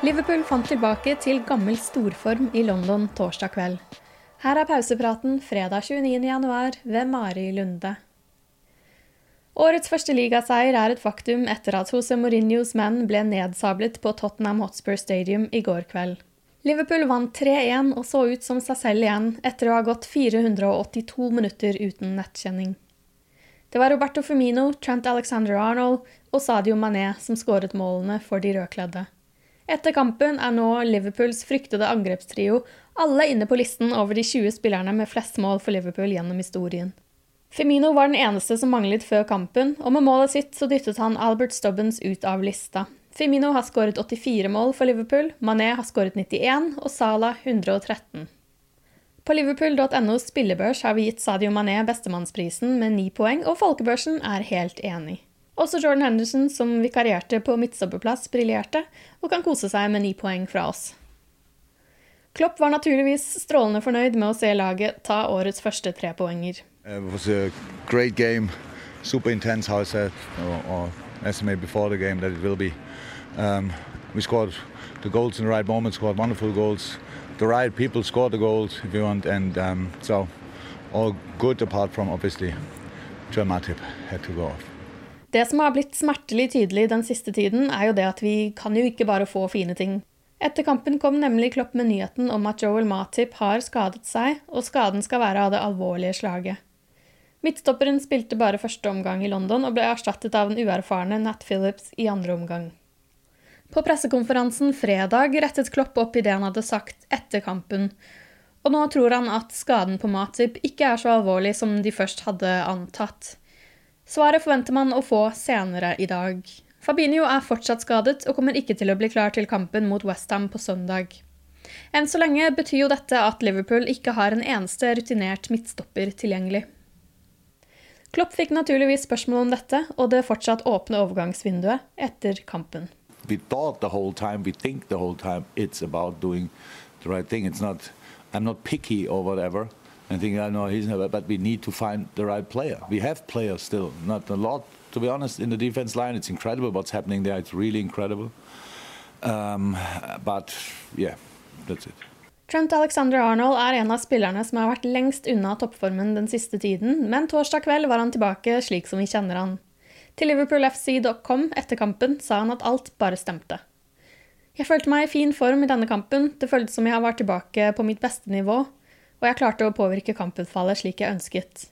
Liverpool fant tilbake til gammel storform i London torsdag kveld. Her er pausepraten fredag 29.1 ved Mari Lunde. Årets første ligaseier er et faktum etter at Jose Mourinhos menn ble nedsablet på Tottenham Hotspur Stadium i går kveld. Liverpool vant 3-1 og så ut som seg selv igjen etter å ha gått 482 minutter uten nettkjenning. Det var Roberto Firmino, Trent Alexander-Arnold og Sadio Mané som skåret målene for de rødkledde. Etter kampen er nå Liverpools fryktede angrepstrio alle inne på listen over de 20 spillerne med flest mål for Liverpool gjennom historien. Firmino var den eneste som manglet før kampen, og med målet sitt så dyttet han Albert Stubbins ut av lista. Firmino har skåret 84 mål for Liverpool, Mané har skåret 91 og Salah 113. På liverpool.nos spillebørs har vi gitt Sadio Mané bestemannsprisen med ni poeng, og folkebørsen er helt enig. Også Jordan Henderson, som vikarierte på midtstopperplass, briljerte og kan kose seg med ni poeng fra oss. Klopp var naturligvis strålende fornøyd med å se laget ta årets første trepoenger. game, super intense, how I said, or, or estimate before the game that it will be. Um, we scored the goals in the right moment, scored wonderful goals. The right people scored the goals, if you want, and um, so all good apart from obviously Joel Matip had to go off. Det som har blitt smertelig tydelig den siste tiden, er jo det at vi kan jo ikke bare få fine ting. Etter kampen kom nemlig Klopp med nyheten om at Joel Matip har skadet seg, og skaden skal være av det alvorlige slaget. Midtstopperen spilte bare første omgang i London og ble erstattet av den uerfarne Nat Phillips i andre omgang. På pressekonferansen fredag rettet Klopp opp i det han hadde sagt etter kampen, og nå tror han at skaden på Matip ikke er så alvorlig som de først hadde antatt. Svaret forventer man å få senere i dag. Fabinho er fortsatt skadet og kommer ikke til å bli klar til kampen mot Westham på søndag. Enn så lenge betyr jo dette at Liverpool ikke har en eneste rutinert midtstopper tilgjengelig. Klopp fikk naturligvis spørsmål om dette og det fortsatt åpne overgangsvinduet etter kampen. We thought the whole time, we think the whole time, it's about doing the right thing. It's not, I'm not picky or whatever. I think I know he's never, but we need to find the right player. We have players still, not a lot, to be honest, in the defense line. It's incredible what's happening there. It's really incredible. Um, but yeah, that's it. Trent Alexander-Arnold er en av spillerne som har vært lengst unna toppformen den siste tiden, men torsdag kveld var han tilbake slik som vi kjenner han. Til liverpoolfc.com etter kampen sa han at alt bare stemte. Jeg følte meg i fin form i denne kampen, det føltes som jeg var tilbake på mitt beste nivå, og jeg klarte å påvirke kamputfallet slik jeg ønsket.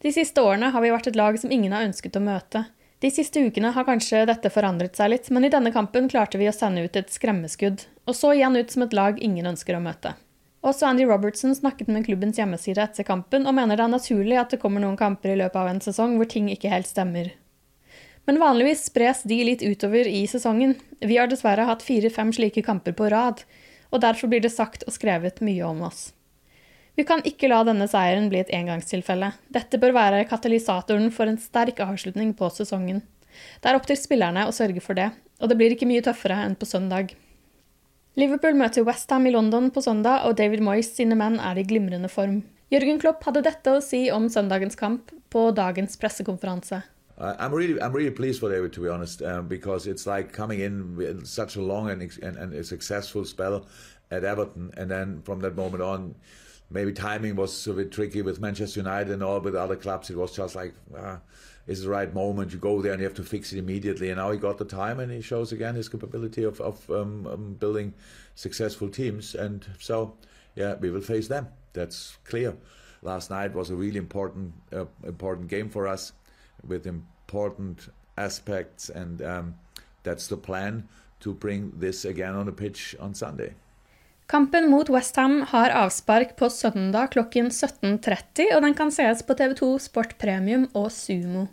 De siste årene har vi vært et lag som ingen har ønsket å møte. De siste ukene har kanskje dette forandret seg litt, men i denne kampen klarte vi å sende ut et skremmeskudd, og så igjen ut som et lag ingen ønsker å møte. Også Andy Robertson snakket med klubbens hjemmeside etter kampen, og mener det er naturlig at det kommer noen kamper i løpet av en sesong hvor ting ikke helt stemmer. Men vanligvis spres de litt utover i sesongen. Vi har dessverre hatt fire-fem slike kamper på rad, og derfor blir det sagt og skrevet mye om oss. Vi kan ikke la denne seieren bli et engangstilfelle. Dette bør være katalysatoren for en sterk avslutning på sesongen. Det er opp til spillerne å sørge for det, og det blir ikke mye tøffere enn på søndag. Liverpool møter Westham i London på søndag, og David Moyes sine menn er i glimrende form. Jørgen Klopp hadde dette å si om søndagens kamp på dagens pressekonferanse. I'm really, I'm really pleased for David, to be honest, um, because it's like coming in with such a long and, and, and a successful spell at Everton, and then from that moment on, maybe timing was a bit tricky with Manchester United and all, but other clubs it was just like, ah, it's the right moment. You go there and you have to fix it immediately. And now he got the time, and he shows again his capability of, of um, um, building successful teams. And so, yeah, we will face them. That's clear. Last night was a really important uh, important game for us with important aspects, and um, that's the plan to bring this again on the pitch on Sunday. Kampen mot Westham har avspark på søndag klokken 17.30, og den kan sees på TV2 Sport Premium og Sumo.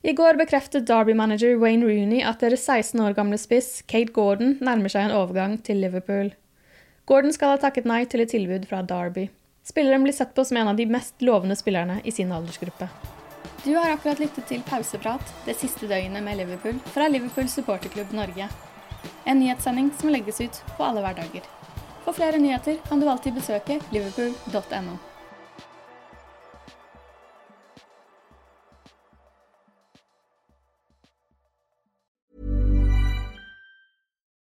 I går bekreftet Derby-manager Wayne Rooney at deres 16 år gamle spiss Kate Gordon nærmer seg en overgang til Liverpool. Gordon skal ha takket nei til et tilbud fra Derby. Spilleren blir sett på som en av de mest lovende spillerne i sin aldersgruppe. Du har akkurat lyttet til Pauseprat det siste døgnet med Liverpool fra Liverpool supporterklubb Norge. En nyhetssending som legges ut på alle hverdager. For flere nyheter kan du alltid besøke liverpool.no.